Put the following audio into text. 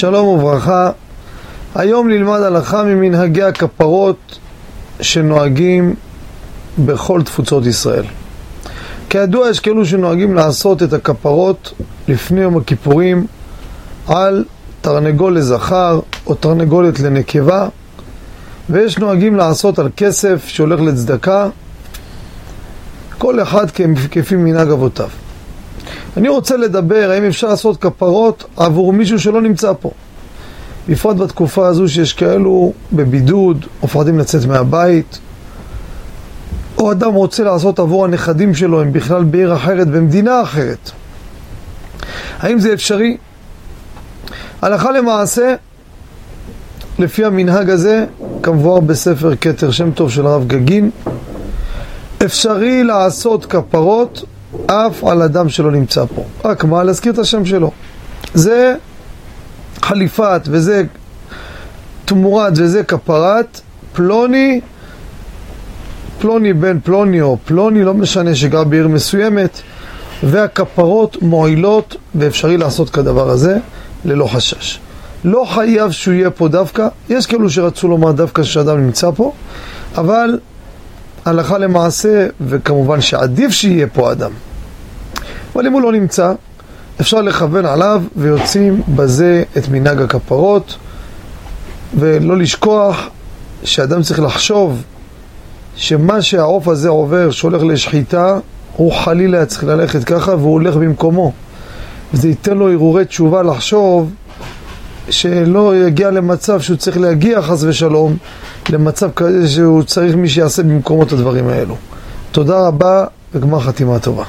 שלום וברכה. היום נלמד הלכה ממנהגי הכפרות שנוהגים בכל תפוצות ישראל. כידוע יש כאלו שנוהגים לעשות את הכפרות לפני יום הכיפורים על תרנגול לזכר או תרנגולת לנקבה ויש נוהגים לעשות על כסף שהולך לצדקה כל אחד כפי מנהג אבותיו. אני רוצה לדבר האם אפשר לעשות כפרות עבור מישהו שלא נמצא פה. בפרט בתקופה הזו שיש כאלו בבידוד, או פחדים לצאת מהבית, או אדם רוצה לעשות עבור הנכדים שלו, הם בכלל בעיר אחרת, במדינה אחרת. האם זה אפשרי? הלכה למעשה, לפי המנהג הזה, כמבואר בספר כתר שם טוב של הרב גגין, אפשרי לעשות כפרות אף על אדם שלא נמצא פה. רק מה? להזכיר את השם שלו. זה חליפת וזה תמורת וזה כפרת פלוני, פלוני בן פלוני או פלוני, לא משנה, שגר בעיר מסוימת, והכפרות מועילות ואפשרי לעשות כדבר הזה ללא חשש. לא חייב שהוא יהיה פה דווקא, יש כאלו שרצו לומר דווקא שאדם נמצא פה, אבל הלכה למעשה, וכמובן שעדיף שיהיה פה אדם. אבל אם הוא לא נמצא, אפשר לכוון עליו ויוצאים בזה את מנהג הכפרות ולא לשכוח שאדם צריך לחשוב שמה שהעוף הזה עובר, שהולך לשחיטה, הוא חלילה צריך ללכת ככה והוא הולך במקומו. וזה ייתן לו הרהורי תשובה לחשוב שלא יגיע למצב שהוא צריך להגיע חס ושלום למצב כזה שהוא צריך מי שיעשה במקומו את הדברים האלו. תודה רבה וגמר חתימה טובה.